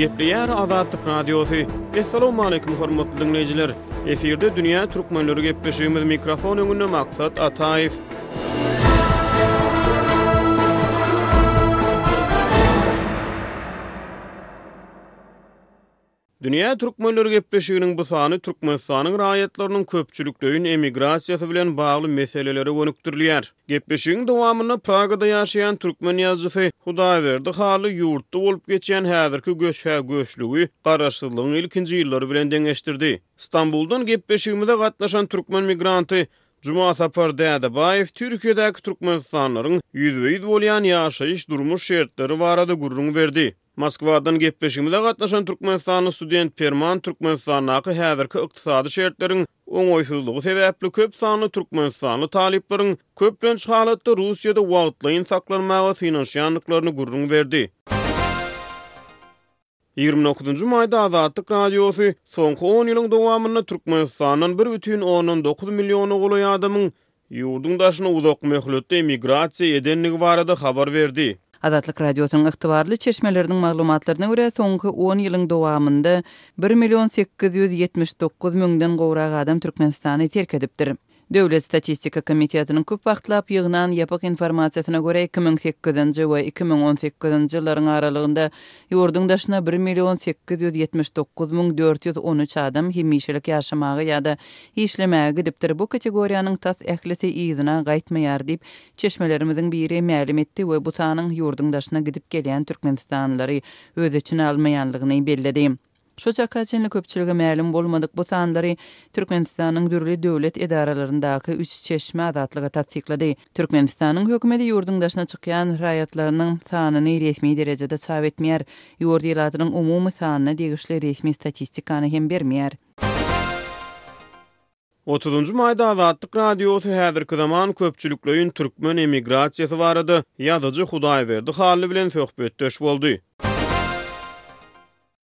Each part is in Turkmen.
Gepleýär Azatlyk Radiosy. Assalamualaikum hormatly dinleýjiler. Efirde dünýä türkmenleri gepleşigimiz mikrofon öňünde Maksat Ataýew. Dünýä türkmenleri gepleşiginiň bu sany Türkmenistanyň raýatlarynyň köpçülikleýin emigrasiýasy bilen bagly meselelere gönükdirilýär. Gepleşigiň dowamynda Pragada ýaşaýan türkmen ýazyjysy Hudaýberdi Hally ýurtda bolup geçýän häzirki göç-hä-göçlügi Garaşsyzlygyň ilkinji ýyllary bilen deňeşdirdi. Stambuldan gepleşigimize gatnaşan türkmen migranty Jumasapar Dädebaýew Türkiýedäki türkmenistanlylaryň ýüzbe-ýüz bolýan ýaşaýyş-durmuş şertleri barada gürrüň berdi. Moskwadan gepleşigimize gatnaşan türkmenistanly student Perman Türkmenistandaky häzirki ykdysady şertleriň oňaýsyzlygy sebäpli köp sanly türkmenistanly talyplaryň köplenç halatda Russiýada wagtlaýyn saklanmaga synanyşýandyklaryny gürrüň berdi. Ýigrimi dokuzynjy maýda Azatlyk Radiosy soňky on ýylyň dowamynda Türkmenistandan bir bütin ondan dokuz milliona golaý adamyň ýurduň daşyna uzak möhletde emigrasiýa edendigi barada habar berdi. Azatlyk Radiosynyň ygtybarly çeşmeleriniň maglumatlaryna görä, soňky on ýylyň dowamynda bir million sekiz ýüz ýetmiş dokuz müňden gowrak adam Türkmenistany terk edipdir. Döwlet statistika komitetiniň köp wagtlap ýygnan ýapyk informasiýasyna görä, iki müň sekizinji we iki müň on sekizinji ýyllaryň aralygynda Ýurduň daşyna bir million sekiz ýüz ýetmiş dokuz müň dört ýüz on üç adam hemişelik ýaşamaga ýa-da işlemäge gidipdir, bu kategoriýanyň tas ählisi yzyna gaýtmaýar diýip, çeşmelerimiziň biri mälim etdi we bu sanyň ýurduň daşyna gidip gelýän türkmenistanlylary öz içine almaýanlygyny belledi. Şu çaka çenli köpçülige mälim bolmadyk bu sanlary Türkmenistanyň dürli döwlet edaralaryndaky üç çeşme Azatlyga tassyklady. Türkmenistanyň hökümeti ýurduň daşyna çykýan raýatlarynyň sanyny resmi derejede çap etmeýär, ýurt ilatynyň umumy sanyna degişli resmi statistikany hem bermeýär. Otuzynjy maýda Azatlyk Radiosy häzirki zaman köpçülikleýin türkmen emigrasiýasy barada ýazyjy Hudaýberdi Hally bilen söhbetdeş boldy.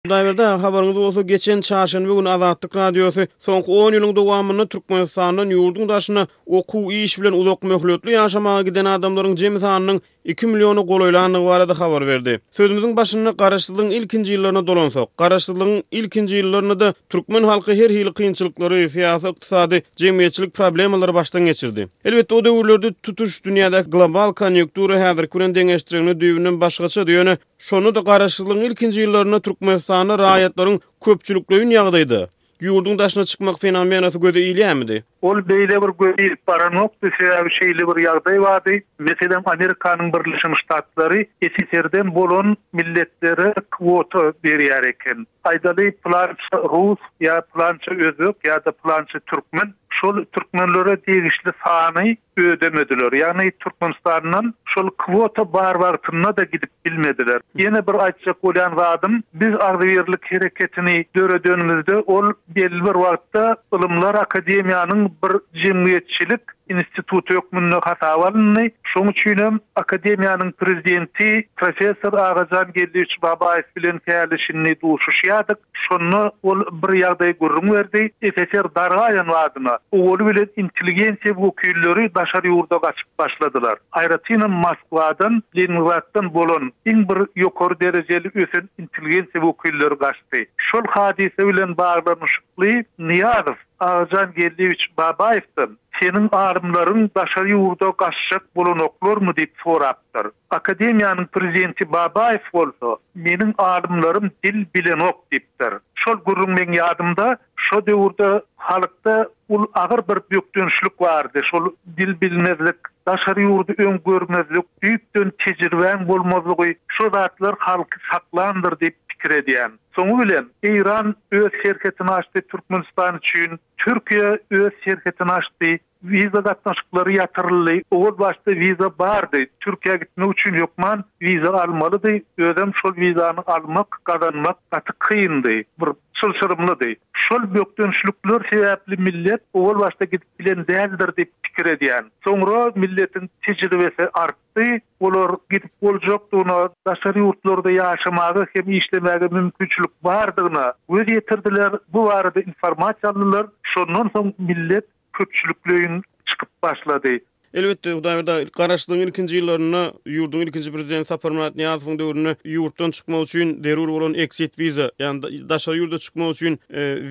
Hudaýberdi aga, habaryňyz bolsa, geçen çarşenbe güni Azatlyk Radiosy soňky on ýylyň dowamynda Türkmenistandan ýurduň daşyna okuw, iş bilen uzak möhletli ýaşamaga giden adamlaryň jemi sanynyň iki milliona golaýlandygy barada habar berdi. Sözümiziň başynda Garaşsyzlygyň ilkinji ýyllaryna dolansak, Garaşsyzlygyň ilkinji ýyllarynda-da türkmen halky her hili kynçylyklary, syýasy, ykdysady, jemgyýetçilik problemalary başdan geçirdi. Elbetde, o döwürlerde tutuş dünýädäki global konýuktura häzirki bilen deňeşdireňde düýbünden başgaçady, ýöne şonda-da Garaşsyzlygyň ilkinji ýyllarynda Türkmenistanda raýatlaryň köpçülikleýin ýagdaýda, Ýurduň daşyna çykmak fenomenasy göze ilýärmidi? Ol beýle bir göze ilip baranokdy, sebäbi şeýle bir ýagdaý bardy, meselem, Amerikanyň Birleşen Ştatlary SSR-den bolan milletlere kwota berýär eken. Aýdaly, pylança rus ýa pylança özbek ýa-da pylança türkmen şol türkmenlere degişli sany ödemediler. Ýagny Türkmenistandan şol kwota bar wagtynda-da gidip bilmediler. Ýene bir aýtjak bolýan zadym, biz agzybirlik hereketini döredenimizde ol belli bir wagtda Ylymlar akademiýanyň bir jemgyýetçilik instituty hökmünde hasaba alyndy. Şoň üçin hem akademiýanyň prezidenti professor Agajan Geldiwç Babaýew bilen häli-şindi duşuşýardyk. Şonda ol bir ýagdaý gürrüň berdi, SSR dargaýan badyna, owaly bilen intelligensiýa wekilleri daşary ýurda gaçyp başladylar. Aýratynam Moskwadan, Leningraddan bolan iň bir ýokary derejeli ösen intelligensiýa wekilleri gaçdy. Şol hadysa bilen baglanyşykly Nyýazow, Agajan Geldiýewiç Babaýewden, Seniň alymlaryň daşary ýurda gaçjak bolanoklarmy diýip sorapdyr. Akademiýanyň prezidenti Babaýew bolsa, Meniň alymlarym dil bilenok diýipdir. Şol gürrüň meň ýadymda, şo döwürde halkda ul agyr bir bökdençlik bardy, şol dil bilmezlik, daşary ýurdy öň görmezlik, düýpden tejribäň bolmazlygy şo zatlar halky saklandyr diýip pikir edýän. Soňy bilen, Eýran öz serhetini açdy Türkmenistan üçin, Türkiýe öz serhetini açdy Wiza gatnaşyklary ýatyryldy. Owal başda wiza bardy. Türkiýä gitmek üçin hökman wiza almalydy. Özem şol wizany almak, gazanmak gaty kyndy. Bir çylşyrymlydy. Şol bökdençlikler sebäpli millet owal başda gidip bilen däldir diýip pikir edýän. Soňra milletiň tejribesi artdy. Olar gidip boljakdygyna, daşary ýurtlarda ýaşamaga hem işlemäge mümkinçilik bardygyna göz ýetirdiler. Bu barada informasiýa aldylar. Şondan soň millet köpçülikleýin çykyp başlady. Elbetde, Hudaýberdi garaşsyzlygyň ilkinji ýyllarynda, ýurduň ilkinji prezidenti Saparmyrat Nyýazowyň döwründe ýurtdan çykmak üçin zerur bolan exit visa, ýagny daşary ýurda çykmak üçin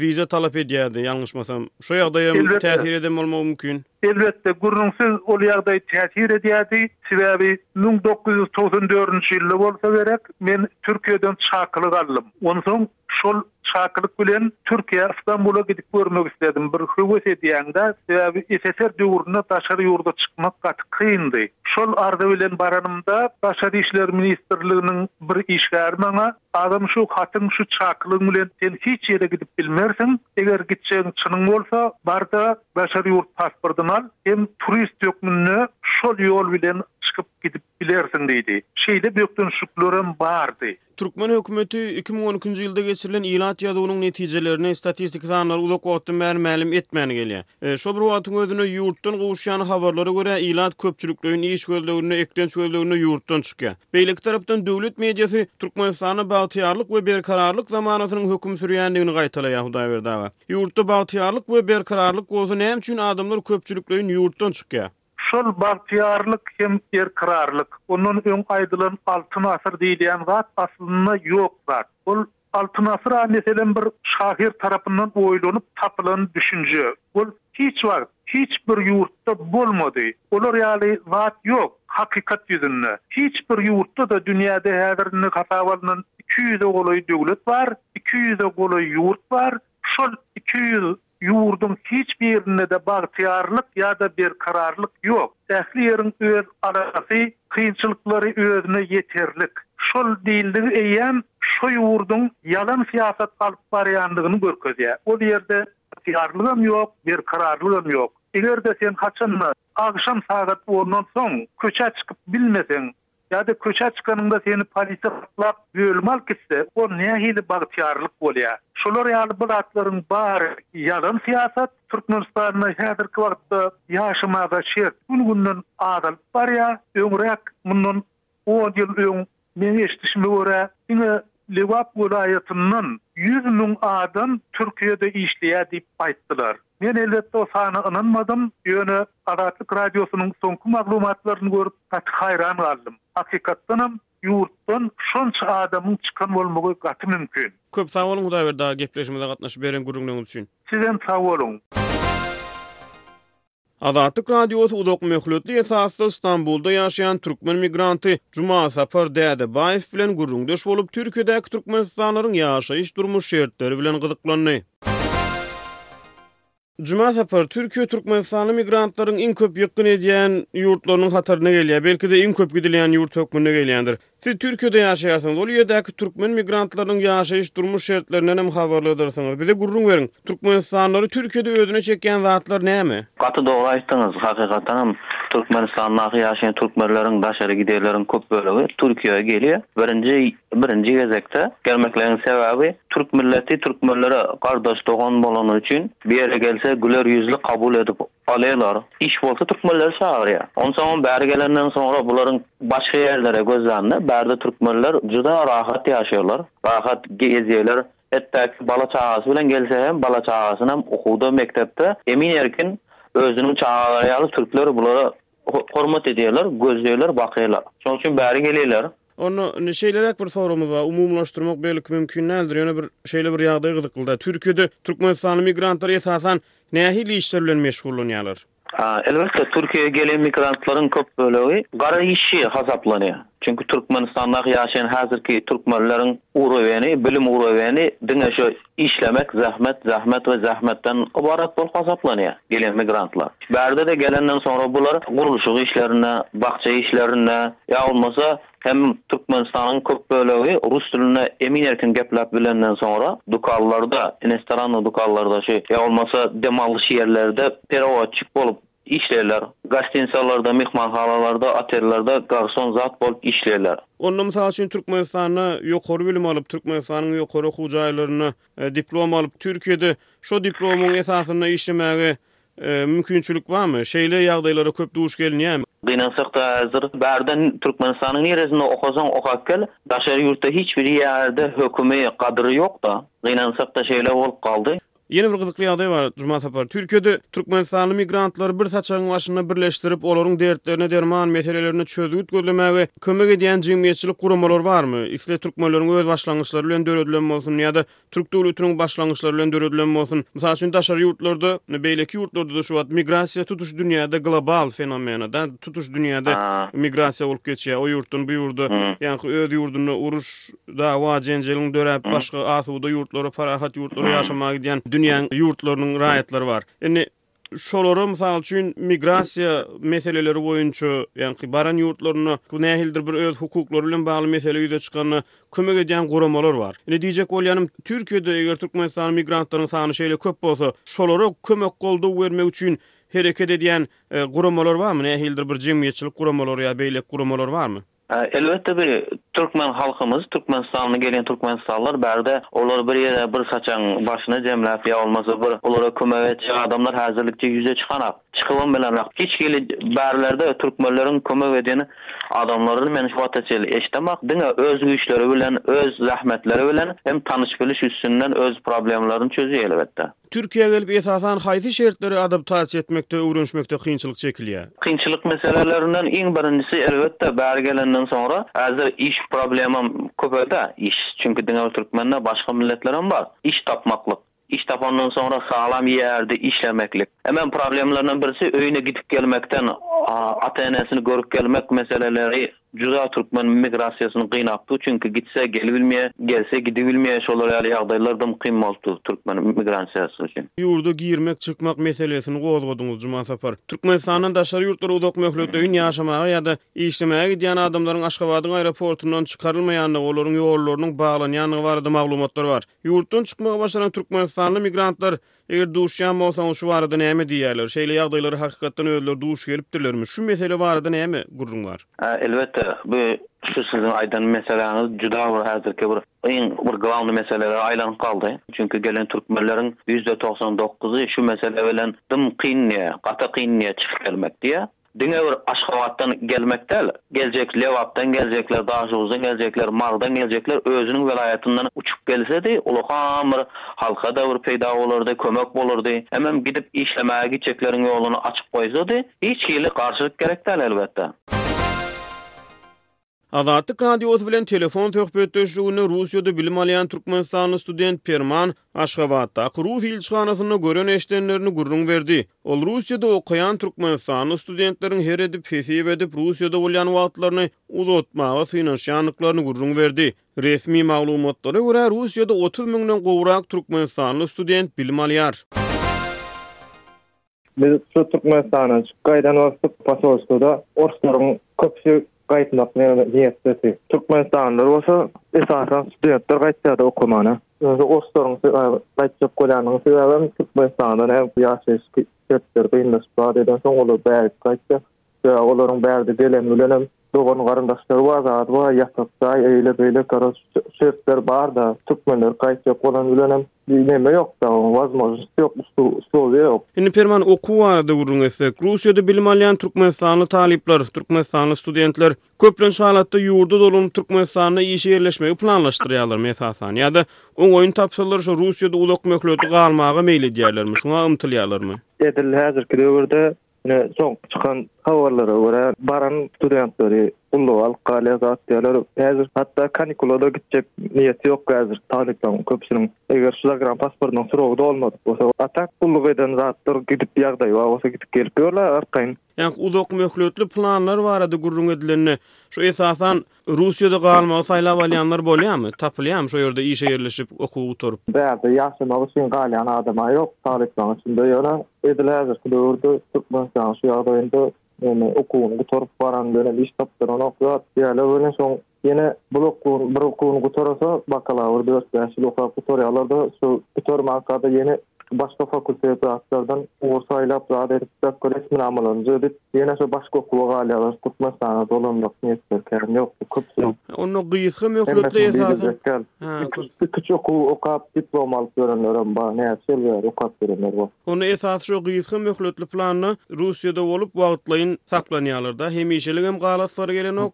wiza talap edýärdi, ýalňyşmasam. Şo ýagdaýam täsir eden bolmagy mümkin. Elbetde, gürrüňsiz ol ýagdaý täsir edýärdi. Sebäbi müň dokuz ýüz togsan dördünji ýylda bolsa gerek, men Türkiýeden çakylyk aldym. Onsoň Şol çakylyk bilen Türkiýä, Stambula gidip görmek isledim. Bir höwes edýäň-dä, sebäbi SSR döwründe daşary ýurda çykmak gaty kyndy. Şol arza bilen baranymda, Daşary işler ministrliginiň bir işgäri maňa, Agam şu hatyň, şu çakylygyň bilen sen hiç ýere gidip bilmersiň. Eger gitjegiň çynyň bolsa, bar-da, daşary ýurt pasportyny al, hem turist hökmünde şol ýol bilen çykyp gidip bilersiň diýdi. Şeýle bökdençliklerem bardy. Türkmen hökümeti iki müň on ikinji ýylda geçirilen ilat ýazuwynyň netijelerini, statistiki sanlary uzak wagtdan bäri mälim etmän gelýär. Şo bir wagtyň özünde ýurtdan gowuşýan habarlara görä, ilat köpçülikleýin iş gözleginde, eklenç gözleginde ýurtdan çykýar. Beýleki tarapdan döwlet mediasy Türkmenistanda bagtyýarlyk we berkararlyk zamanasynyň höküm sürýändigini gaýtalaýar, Hudaýberdi aga, ýurtda bagtyýarlyk we berkararlyk bolsa näme üçin adamlar köpçülikleýin ýurtdan çykýar? Şol bagtyýarlyk hem berkararlyk. Ondan öň aýdylan altyn asyr diýilýän zat aslynda ýok zat. Ol altyn asyr-a meselem bir şahyr tarapyndan oýlanyp tapylan düşünje. Ol hiç wagt hiç bir ýurtda bolmady. Olar ýaly zat ýok hakykat ýüzünde. Hiç bir ýurtda-da dünýäde häzir indi hasaba alnan iki ýüze golaý döwlet bar, iki ýüze golaý ýurt bar. Şol iki ýüz Ýurduň hiç birinde-de bagtyýarlyk ýa-da berkararlyk ýok. Ähli ýeriň öz arasy, kynçylyklary özüne ýeterlik. Şol diýildigi eýýäm şo ýurduň ýalan syýasat alyp barýandygyny görkezýär. Ol ýerde bagtyýarlygam ýok, berkararlygam ýok. Eger-de sen haçan-da agşam sagat ondan soň köçä çykyp bilmeseň, Ýa-da köçä çykanyňda seni polisiýa saklap, bölüme alyp gitse, o nähili bagtyýarlyk bolýar? Şular ýaly bu zatlaryň bary ýalan syýasat, Türkmenistanda häzirki wagtda ýaşamaga şert gün-günden azalyp barýar, öňräk, mundan on ýyl öň, meň eşidişime görä, diňe Lebap welaýatyndan ýüz müň adam Türkiýede işleýär diýip aýtdylar. Men elbetde o sana ynanmadym, ýöne Azatlyk Radiosynyň soňky maglumatlaryny görüp gaty haýran galdym. Hakykatdanam ýurtdan şonça adamyň çykan bolmagy gaty mümkin. Köp sag boluň Hudaýberdi aga gepleşimize gatnaşyp beren gürrüňleriňiz üçin. Sizem sag boluň. Azatlyk Radiosy uzakmöhletli esasda Stambulda ýaşaýan türkmen migranty Jumasapar Dädebaýew bilen gürrüňdeş bolup, Türkiýedäki türkmenistanlylaryň ýaşaýyş-durmuş şertleri bilen gyzyklandy. Jumasapar, Türkiýe türkmenistanly migrantlaryň iň köp ýykgyn edýän ýurtlarynyň hataryna gelýär, belki-de, iň köp gidilýän ýurt hökmünde gelýändir. Siz Türkiýede ýaşaýarsyňyz, ol ýerdäki türkmen migrantlarynyň ýaşaýyş-durmuş şertlerindenem habarlydyrsyňyz. Bize gürrüň beriň, türkmenistanlary Türkiýede özüne çekýän zatlar näme? Gaty dogry aýtdyňyz, hakykatanem Türkmenistandaky ýaşaýan türkmenleriň daşary giderleriň köp bölegi Türkiýä gelýär. Birinji birinji gezekde gelmekleriniň sebäbi türk milleti türkmenlere gardaş dogan bolany üçin bu ýere gelse güler ýüzli kabul edip Poleler, iş bolsa türkmenleri çagyrýar. Onsoňam bäri gelenden soňra bularyň başga ýerlere gözlände bärde türkmenler juda rahat ýaşaýarlar, rahat gezýärler. Hetdaki bala çagasy bilen gelse hem bala çagasynam okuwda mekdepde emin erkin özüniň çagalary ýaly türkler bulara Hormat edýärler, gözleýler, bakýarlar. Şonuň üçin bäri gelýärler. Onda indi şeýleräk bir soragymyz bar. Umumylaşdyrmak belki mümkin däldir, ýöne bir şeýle bir ýagdaý gyzyklyda. Türkiýede türkmenistanly migrantlar esasan nähili işler bilen meşgullanýarlar? Elbetde, Türkiýä gelen migrantlaryň köp bölegi gara işçi hasaplanýar. Çünki Türkmenistandaky ýaşaýan häzirki türkmenleriň uroweni, bilim uroweni diňe şu Işlemek zähmet, zähmet we zähmetden ybarat bolup hasaplanýar. Gelen migrantlar. Bärde-de gelenden soňra bular gurluşyk işlerinde, bakja işlerinde, ýa bolmasa hem Türkmenistanyň köp bölegi rus dilinde emin-erkin gepläp bilenden soňra dukanlarda, inostorannoý dukanlarda şu ýa bolmasa dem alyş ýerlerde perewodçik bolup Işleýärler. Gostinitsalarda, myhmanhanalarda, otellerde garson zat bolup işleýärler. Onda, mysal üçin, Türkmenistanda ýokary bilim alyp, Türkmenistanyň ýokary okuw jaýlarynda diplom alyp, Türkiýede şo diplomyň esasynda işlemäge mümkinçilik barmy? Şeýle ýagdaýlara köp duş gelinýärmi? Gynansak-da, häzir bärde Türkmenistanyň niresinde okasaň okap gel, daşary ýurtda hiç bir ýerde hökümi, gadyry ýok-da. Gynansak-da, şeýle bolup galdy. Ýene bir gyzykly ýagdaý bar, Juma Sapar. Türkiýede türkmenistanly migrantlary bir saçagyň başynda birleşdirip, olaryň dertlerine derman, meselelerine çözgüt gözlemäge kömek edýän jemgyýetçilik guramalary barmy? Isle türkmenleriň öz başlangyçlary bilen döredilen bolsun ýa-da türk döwletiniň başlangyçlary bilen döredilen bolsun. Mysal üçin, daşary ýurtlarda, beýleki ýurtlarda-da şu wagt migrasiýa tutuş dünýäde global fenomena da, tutuş dünýäde migrasiýa bolup geçýär. O ýurtdan bu ýurda, ýaňky öz ýurdunda uruş, Dawa-jenjeliň döräp, başga asuda ýurtlara, parahat ýurtlara ýaşamaga gidýän dünýäň ýurtlarynyň raýatlary bar. Indi şolara, mysal üçin, migrasiýa meseleleri boýunça, ýaňky baran ýurtlarynda nähilidir bir öz hukuklary bilen bagly mesele ýüze çykanda kömek edýän guramalar bar. Indi diýjek bolýanym, Türkiýede eger türkmenistanly migrantlaryň sany şeýle köp bolsa, şolara kömek-goldaw bermek üçin hereket edýän guramalar barmy, nähilidir bir jemgyýetçilik guramalary ýa beýleki guramalar barmy? Elbetde bi Türkmen halkymyz, Türkmenistanly gelýän Türkmenistanlylar bärde olar bir ýere bir saçaň başyny jemläp ýa bolmasa bir olara kömek etjek adamlar häzirlikçe ýüze çykanak, çykybam bilenak. Hiç hili bärlerde Türkmenleriň kömek edýän adamlaryny men şu wagta çenli eşdemak. Diňe öz güýçleri bilen, öz zähmetleri bilen hem tanyş biliş üstünden öz problemlaryny çözýär elbetde. Türkiýä gelip esasan haýsy şertleri adaptasiýa etmekde, öwrenişmekde kynçylyk çekilýär? Kynçylyk meselelerinden iň birinjisi elbetde bäri gelenden soňra häzir iş problemam köpeldi, iş çünki diňe bir türkmende başga milletlerem bar, iş tapmaklyk, iş tapandan soňra salam ýerde işlemeklik. Emem problemlerden birisi öýüne gidip gelmekden ata enesini görüp gelmek meseleleri Juda türkmen migrasiýasyny gynapdy çünki gitse gelibilmeye gelse gidibilmeye şolar ýaly ýagdaýlar dym kyn bolupdy türkmen migransiýasy üçin. Ýurda girmek çykmak meselesini gozgadyňyz Jumasapar. Türkmenistandan daşary ýurtlara uzak möhletleýin ýaşamaga ýa-da işlemäge gidýän adamlaryň Aşgabadyň aeroportyndan çykarylmaýandygy olaryň ýollarynyň baglanýandygy barada maglumatlar bar. Ýurtdan çykmagy başaran türkmenistanly migrantlar Eger duşýan bolsaňyz şu barada näme diýýärler? Şeýle ýagdaýlara hakykatdan özleri duş gelipdirlermi? Şu mesele barada näme gürrüň bar? Elbetde, bu şu siziň aýdan meseläňiz juda bir häzirki bir iň bir glawny meselelere aýlanyp galdy. Çünki gelen türkmenleriň ýüzde togsan dokuzy şu mesele bilen dym kyn diýýär, gaty kyn diýýär çykyp gelmek diýýär. Diňe bir Aşgabatdan gelmek däl, geljek Lebapdan geljekler, Daşoguzdan geljekler, Marydan geljekler özüniň welaýatyndan uçup gelsedi, ullakan bir halka-da bir peýda bolardy, kömek bolardy. Hemem gidip işlemäge gitjekleriň ýoluny açyp goýsady, hiç hili garşylyk gerek däl elbetde. Azatlyk Radiosy bilen telefon söhbetdeşliginde Russiýada bilim alýan türkmenistanly student Perman Aşgabatdaky rus ilçihanasynda gören-eşdenlerini gürrüň berdi. Ol Russiýada okaýan türkmenistanly studentleriň her edip hesip edip Russiýada bolýan wagtlaryny uzaltmaga synanyşýandyklaryny gürrüň berdi. Resmi maglumatlara görä, Russiýada otuz müňden gowrak türkmenistanly student bilim alýar. Biz şu Türkmenistandan çykyp gaýdan bolsak, posolstwada orslaryň köpüsi gaýtmak niýetdedi. Türkmenistanlylar bolsa, esasan, studentler gaýtýardy okamana. Indi orslaryň gaýtjak bolýandygynyň sebäbem Türkmenistandan hem ýaşaýyş şertleri kynlaşyp bardy. Edensoň olar bägip gaýtýar. Ýa olaryň bärde geleni bilenem dogan-garyndaşlary bar zady bar, ýatak jaý eýle-beýle garaz şertler bar-da, türkmenler gaýtjak bolany bilenem neme ýok-da, wazmožnost ýok, usluby ýok. Indi Perman okuw barada gürrüň etsek. Russiýada bilim alýan türkmenistanly talyplar, türkmenistanly studentler köplenç halatda ýurda dolanyp Türkmenistanda işe ýerleşmegi planlaşdyrýarlarmy esasan ýa-da oňaýyn tapsalar şo Russiýada uzak möhlete galmaga meýil edýärlermi, şuňa ymtylýarlarmy? Edil häzirki döwürde Ine, soňky çykan habarlara görä, baran studentleri gulluga alyp galýar zat diýýärler. Häzir hatda kanikula-da gitjek niýeti ýok häzir talyplaryň köpüsiniň. Eger şu zagrampasportynyň srogy dolmadyk bolsa, a tak gulluk eden zatlar gidip ýagdaýy bar bolsa gidip gelip ýörler arkaýyn. Ýa-ha uzak möhletli planlar barada gürrüň edilende, şu esasan, Russiýada galmagy saýlap alýanlar bolýamy? Tapylýamy şo ýerde işe ýerleşip, okuwy gutaryp? Bärde ýaşamak üçin galýan adama ýok, talyplaň içinde ýöne, edil häzirki döwürde Türkmenistanyň şu ýagdaýynda ýöne okuwyny gutaryp baran bilen hem iş tapdyranok zat. Ýa-la welin şoň ýene bir okuwyny, bir okuwyny gutarasa, bakalawr dört-bäş ýyl okap gutarýarlar-da, şu gutarmanka-da ýene başga fakultet zatlardan ugur saýlap, zat edip, resminamalaryny düzedip, Ýöne şo başga okuwa galýarlar, Türkmenistana dolanmak niýetleri kän ýokdur, köpüsi. Onda gysga möhletli esasan. Iki-üç okuw okap, diplom alyp ýörenlerem bar, näçe ýyl bäri okap ýörenler bar. Onda esasy şo gysga möhletli planda Russiýada bolup wagtlaýyn saklanýarlar-da, hemişeligem galaslary gelenok,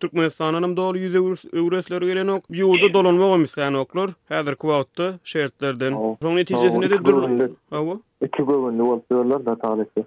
Türkmenistandanam doly ýüz öwresleri gelenok, ýurda dolanmagam islänoklar, häzirki wagtda şertlerden. Şoň netijesinde-de dürli. Hawa. Iki göwünli bolup ýörler-de talyplar.